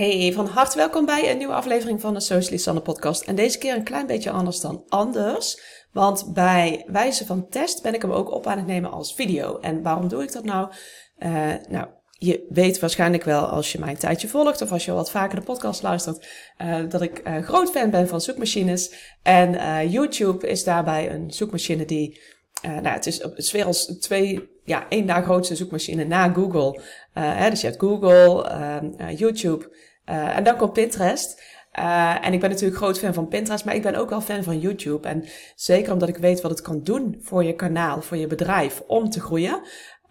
Hey, van harte welkom bij een nieuwe aflevering van de Socialist Sanne podcast. En deze keer een klein beetje anders dan anders. Want bij wijze van test ben ik hem ook op aan het nemen als video. En waarom doe ik dat nou? Uh, nou, je weet waarschijnlijk wel als je mij een tijdje volgt of als je wat vaker de podcast luistert, uh, dat ik uh, groot fan ben van zoekmachines. En YouTube is daarbij een zoekmachine die, nou, het is, het als twee, ja, één na grootste zoekmachine na Google. Hè, dus je hebt Google, YouTube uh, en dan komt Pinterest. Uh, en ik ben natuurlijk groot fan van Pinterest, maar ik ben ook wel fan van YouTube. En zeker omdat ik weet wat het kan doen voor je kanaal, voor je bedrijf, om te groeien.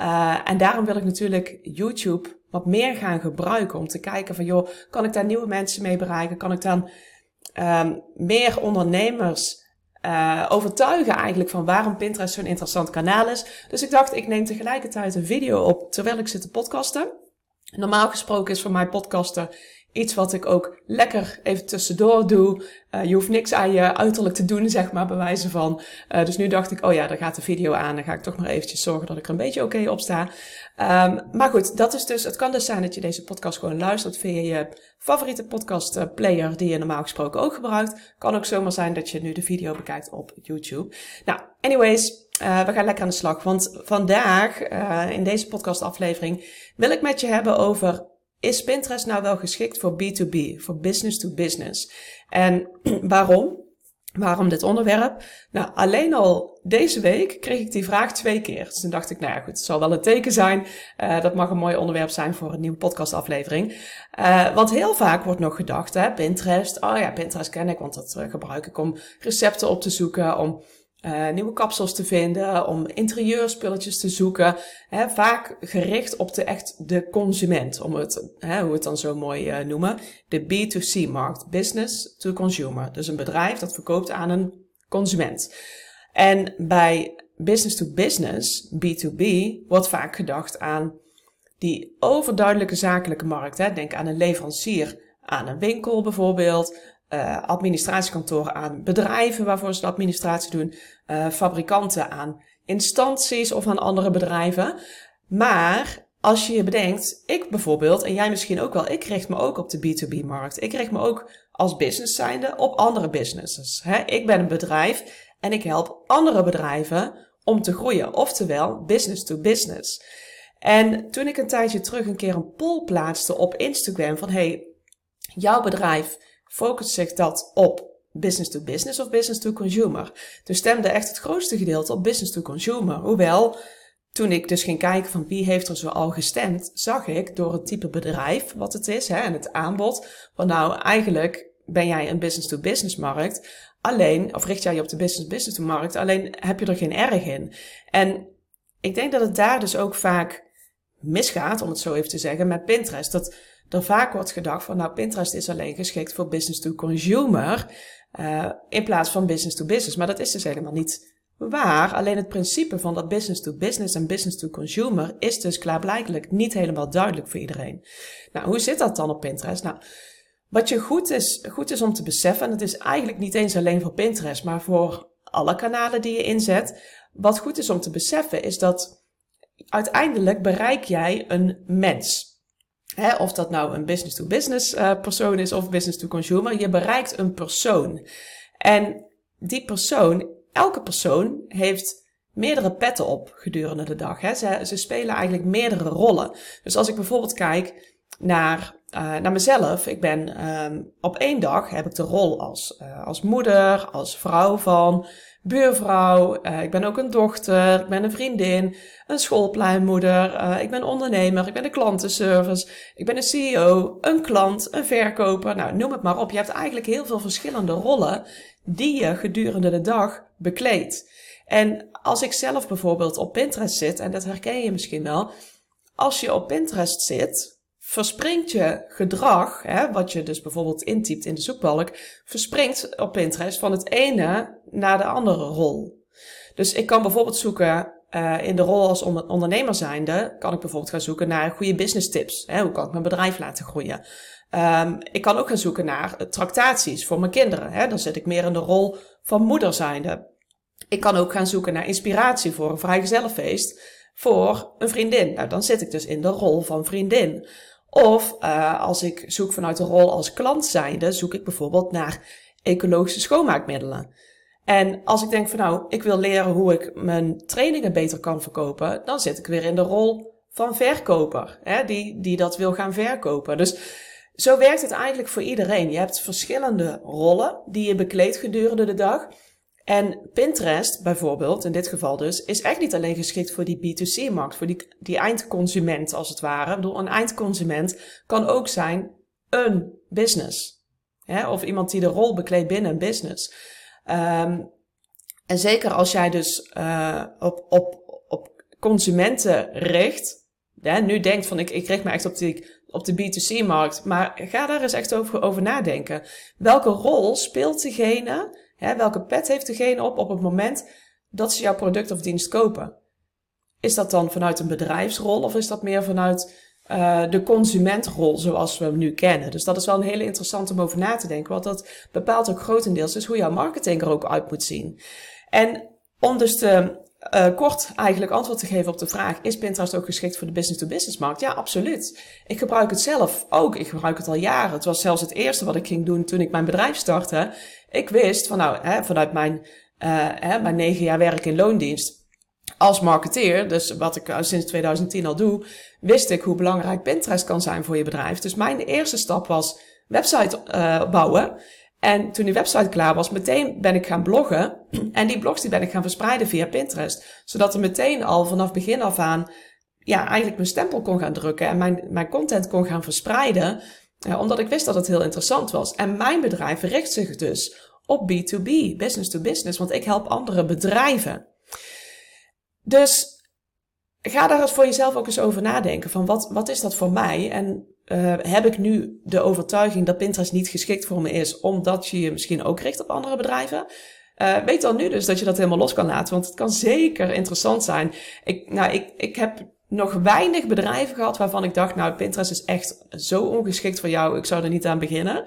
Uh, en daarom wil ik natuurlijk YouTube wat meer gaan gebruiken om te kijken van, joh, kan ik daar nieuwe mensen mee bereiken? Kan ik dan um, meer ondernemers overtuigen eigenlijk van waarom Pinterest zo'n interessant kanaal is. Dus ik dacht, ik neem tegelijkertijd een video op terwijl ik zit te podcasten. Normaal gesproken is voor mij podcasten iets wat ik ook lekker even tussendoor doe. Uh, je hoeft niks aan je uiterlijk te doen, zeg maar, bij wijze van. Uh, dus nu dacht ik, oh ja, daar gaat de video aan. Dan ga ik toch maar eventjes zorgen dat ik er een beetje oké op sta. Um, maar goed, dat is dus, het kan dus zijn dat je deze podcast gewoon luistert via je favoriete podcast uh, player die je normaal gesproken ook gebruikt. Kan ook zomaar zijn dat je nu de video bekijkt op YouTube. Nou, anyways, we gaan lekker aan de slag. Want vandaag, in deze podcastaflevering, wil ik met je hebben over is Pinterest nou wel geschikt voor B2B, voor business to business? En waarom? Waarom dit onderwerp? Nou, alleen al deze week kreeg ik die vraag twee keer. Dus toen dacht ik, nou ja, goed, het zal wel een teken zijn. Uh, dat mag een mooi onderwerp zijn voor een nieuwe podcastaflevering. Uh, want heel vaak wordt nog gedacht, hè, Pinterest. Oh ja, Pinterest ken ik, want dat uh, gebruik ik om recepten op te zoeken, om uh, nieuwe kapsels te vinden, om interieurspulletjes te zoeken. Hè, vaak gericht op de echt de consument, om het, hè, hoe we het dan zo mooi uh, noemen. De B2C-markt, business to consumer. Dus een bedrijf dat verkoopt aan een consument. En bij business to business, B2B, wordt vaak gedacht aan die overduidelijke zakelijke markt. Hè. Denk aan een leverancier aan een winkel bijvoorbeeld, uh, administratiekantoren aan bedrijven waarvoor ze de administratie doen, uh, fabrikanten aan instanties of aan andere bedrijven. Maar als je je bedenkt, ik bijvoorbeeld, en jij misschien ook wel, ik richt me ook op de B2B-markt. Ik richt me ook als business zijnde op andere businesses. Hè? Ik ben een bedrijf en ik help andere bedrijven om te groeien. Oftewel, business to business. En toen ik een tijdje terug een keer een poll plaatste op Instagram van, hey, jouw bedrijf focust zich dat op business to business of business to consumer. Dus stemde echt het grootste gedeelte op business to consumer. Hoewel, toen ik dus ging kijken van wie heeft er zo al gestemd, zag ik door het type bedrijf wat het is hè, en het aanbod, van nou eigenlijk ben jij een business to business markt, alleen, of richt jij je op de business business to markt, alleen heb je er geen erg in. En ik denk dat het daar dus ook vaak misgaat, om het zo even te zeggen, met Pinterest. Dat er vaak wordt gedacht van, nou, Pinterest is alleen geschikt voor business to consumer, uh, in plaats van business to business. Maar dat is dus helemaal niet waar. Alleen het principe van dat business to business en business to consumer is dus klaarblijkelijk niet helemaal duidelijk voor iedereen. Nou, hoe zit dat dan op Pinterest? Nou, wat je goed is, goed is om te beseffen, en het is eigenlijk niet eens alleen voor Pinterest, maar voor alle kanalen die je inzet. Wat goed is om te beseffen is dat uiteindelijk bereik jij een mens. Of dat nou een business-to-business uh, persoon is of business-to-consumer, je bereikt een persoon. En die persoon, elke persoon heeft meerdere petten op gedurende de dag. Hè. Ze, ze spelen eigenlijk meerdere rollen. Dus als ik bijvoorbeeld kijk naar, uh, naar mezelf, ik ben um, op één dag heb ik de rol als, uh, als moeder, als vrouw van buurvrouw, uh, ik ben ook een dochter, ik ben een vriendin, een schoolpleinmoeder, ik ben ondernemer, ik ben de klantenservice, ik ben een CEO, een klant, een verkoper, nou noem het maar op. Je hebt eigenlijk heel veel verschillende rollen die je gedurende de dag bekleedt. En als ik zelf bijvoorbeeld op Pinterest zit, en dat herken je misschien wel, als je op Pinterest zit, verspringt je gedrag, hè, wat je dus bijvoorbeeld intypt in de zoekbalk, verspringt op Pinterest van het ene naar de andere rol. Dus ik kan bijvoorbeeld zoeken uh, in de rol als ondernemer zijnde, kan ik bijvoorbeeld gaan zoeken naar goede business tips. Hè, hoe kan ik mijn bedrijf laten groeien? Um, ik kan ook gaan zoeken naar tractaties voor mijn kinderen. Hè, dan zit ik meer in de rol van moeder zijnde. Ik kan ook gaan zoeken naar inspiratie voor een vrijgezellenfeest voor een vriendin. Nou, dan zit ik dus in de rol van vriendin. Of uh, als ik zoek vanuit de rol als klant zijnde, zoek ik bijvoorbeeld naar ecologische schoonmaakmiddelen. En als ik denk van nou, ik wil leren hoe ik mijn trainingen beter kan verkopen, dan zit ik weer in de rol van verkoper, hè, die, die dat wil gaan verkopen. Dus zo werkt het eigenlijk voor iedereen. Je hebt verschillende rollen die je bekleedt gedurende de dag. En Pinterest bijvoorbeeld, in dit geval dus, is echt niet alleen geschikt voor die B2C-markt, voor die, die eindconsument als het ware. Ik bedoel, een eindconsument kan ook zijn een business. Hè? Of iemand die de rol bekleedt binnen een business. Um, en zeker als jij dus uh, op, op, op consumenten richt, hè, nu denkt van ik, ik richt me echt op, die, op de B2C-markt, maar ga daar eens echt over, over nadenken. Welke rol speelt degene Hè, welke pet heeft degene op op het moment dat ze jouw product of dienst kopen? Is dat dan vanuit een bedrijfsrol of is dat meer vanuit uh, de consumentrol zoals we hem nu kennen? Dus dat is wel een hele interessante om over na te denken, want dat bepaalt ook grotendeels dus hoe jouw marketing er ook uit moet zien. En om dus te uh, kort eigenlijk antwoord te geven op de vraag: is Pinterest ook geschikt voor de business-to-business markt? Ja, absoluut. Ik gebruik het zelf ook. Ik gebruik het al jaren. Het was zelfs het eerste wat ik ging doen toen ik mijn bedrijf startte. Ik wist van nou, hè, vanuit mijn, uh, hè, mijn negen jaar werk in loondienst als marketeer, dus wat ik sinds 2010 al doe, wist ik hoe belangrijk Pinterest kan zijn voor je bedrijf. Dus mijn eerste stap was website bouwen. En toen die website klaar was, meteen ben ik gaan bloggen. En die blogs die ben ik gaan verspreiden via Pinterest. Zodat er meteen al vanaf begin af aan, ja, eigenlijk mijn stempel kon gaan drukken. En mijn, mijn content kon gaan verspreiden. Ja, omdat ik wist dat het heel interessant was. En mijn bedrijf richt zich dus op B2B, business to business. Want ik help andere bedrijven. Dus ga daar eens voor jezelf ook eens over nadenken. Van wat, wat is dat voor mij? En uh, heb ik nu de overtuiging dat Pinterest niet geschikt voor me is, omdat je je misschien ook richt op andere bedrijven? Uh, weet dan nu dus dat je dat helemaal los kan laten, want het kan zeker interessant zijn. Ik, nou, ik, ik heb nog weinig bedrijven gehad waarvan ik dacht, nou, Pinterest is echt zo ongeschikt voor jou, ik zou er niet aan beginnen.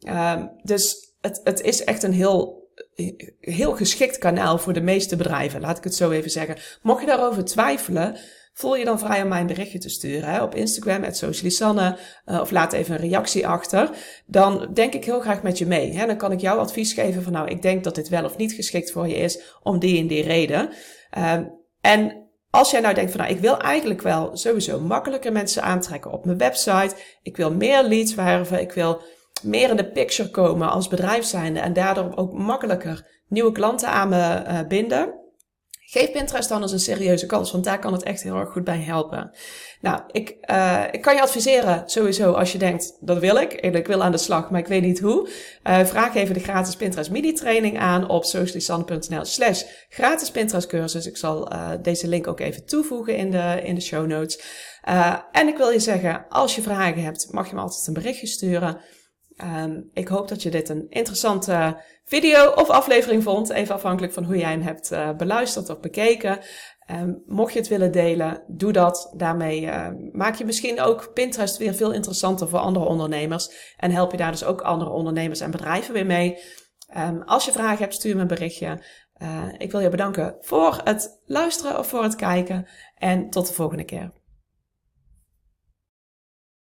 Uh, dus het, het is echt een heel, heel geschikt kanaal voor de meeste bedrijven, laat ik het zo even zeggen. Mocht je daarover twijfelen, voel je dan vrij om mij een berichtje te sturen hè, op Instagram, at Socialisanne, uh, of laat even een reactie achter. Dan denk ik heel graag met je mee. Hè. Dan kan ik jou advies geven van nou, ik denk dat dit wel of niet geschikt voor je is om die en die reden. Uh, en als jij nou denkt van nou, ik wil eigenlijk wel sowieso makkelijker mensen aantrekken op mijn website. Ik wil meer leads werven. Ik wil meer in de picture komen als bedrijf zijnde en daardoor ook makkelijker nieuwe klanten aan me uh, binden. Geef Pinterest dan eens een serieuze kans, want daar kan het echt heel erg goed bij helpen. Nou, ik, uh, ik kan je adviseren sowieso als je denkt, dat wil ik, ik wil aan de slag, maar ik weet niet hoe. Uh, vraag even de gratis Pinterest mini training aan op socialisanne.nl slash gratis Pinterest cursus. Ik zal uh, deze link ook even toevoegen in de, in de show notes. en ik wil je zeggen, als je vragen hebt, mag je me altijd een berichtje sturen. Um, ik hoop dat je dit een interessante video of aflevering vond. Even afhankelijk van hoe jij hem hebt uh, beluisterd of bekeken. Um, mocht je het willen delen, doe dat. Daarmee uh, maak je misschien ook Pinterest weer veel interessanter voor andere ondernemers. En help je daar dus ook andere ondernemers en bedrijven weer mee. Um, als je vragen hebt, stuur me een berichtje. Uh, ik wil je bedanken voor het luisteren of voor het kijken. En tot de volgende keer.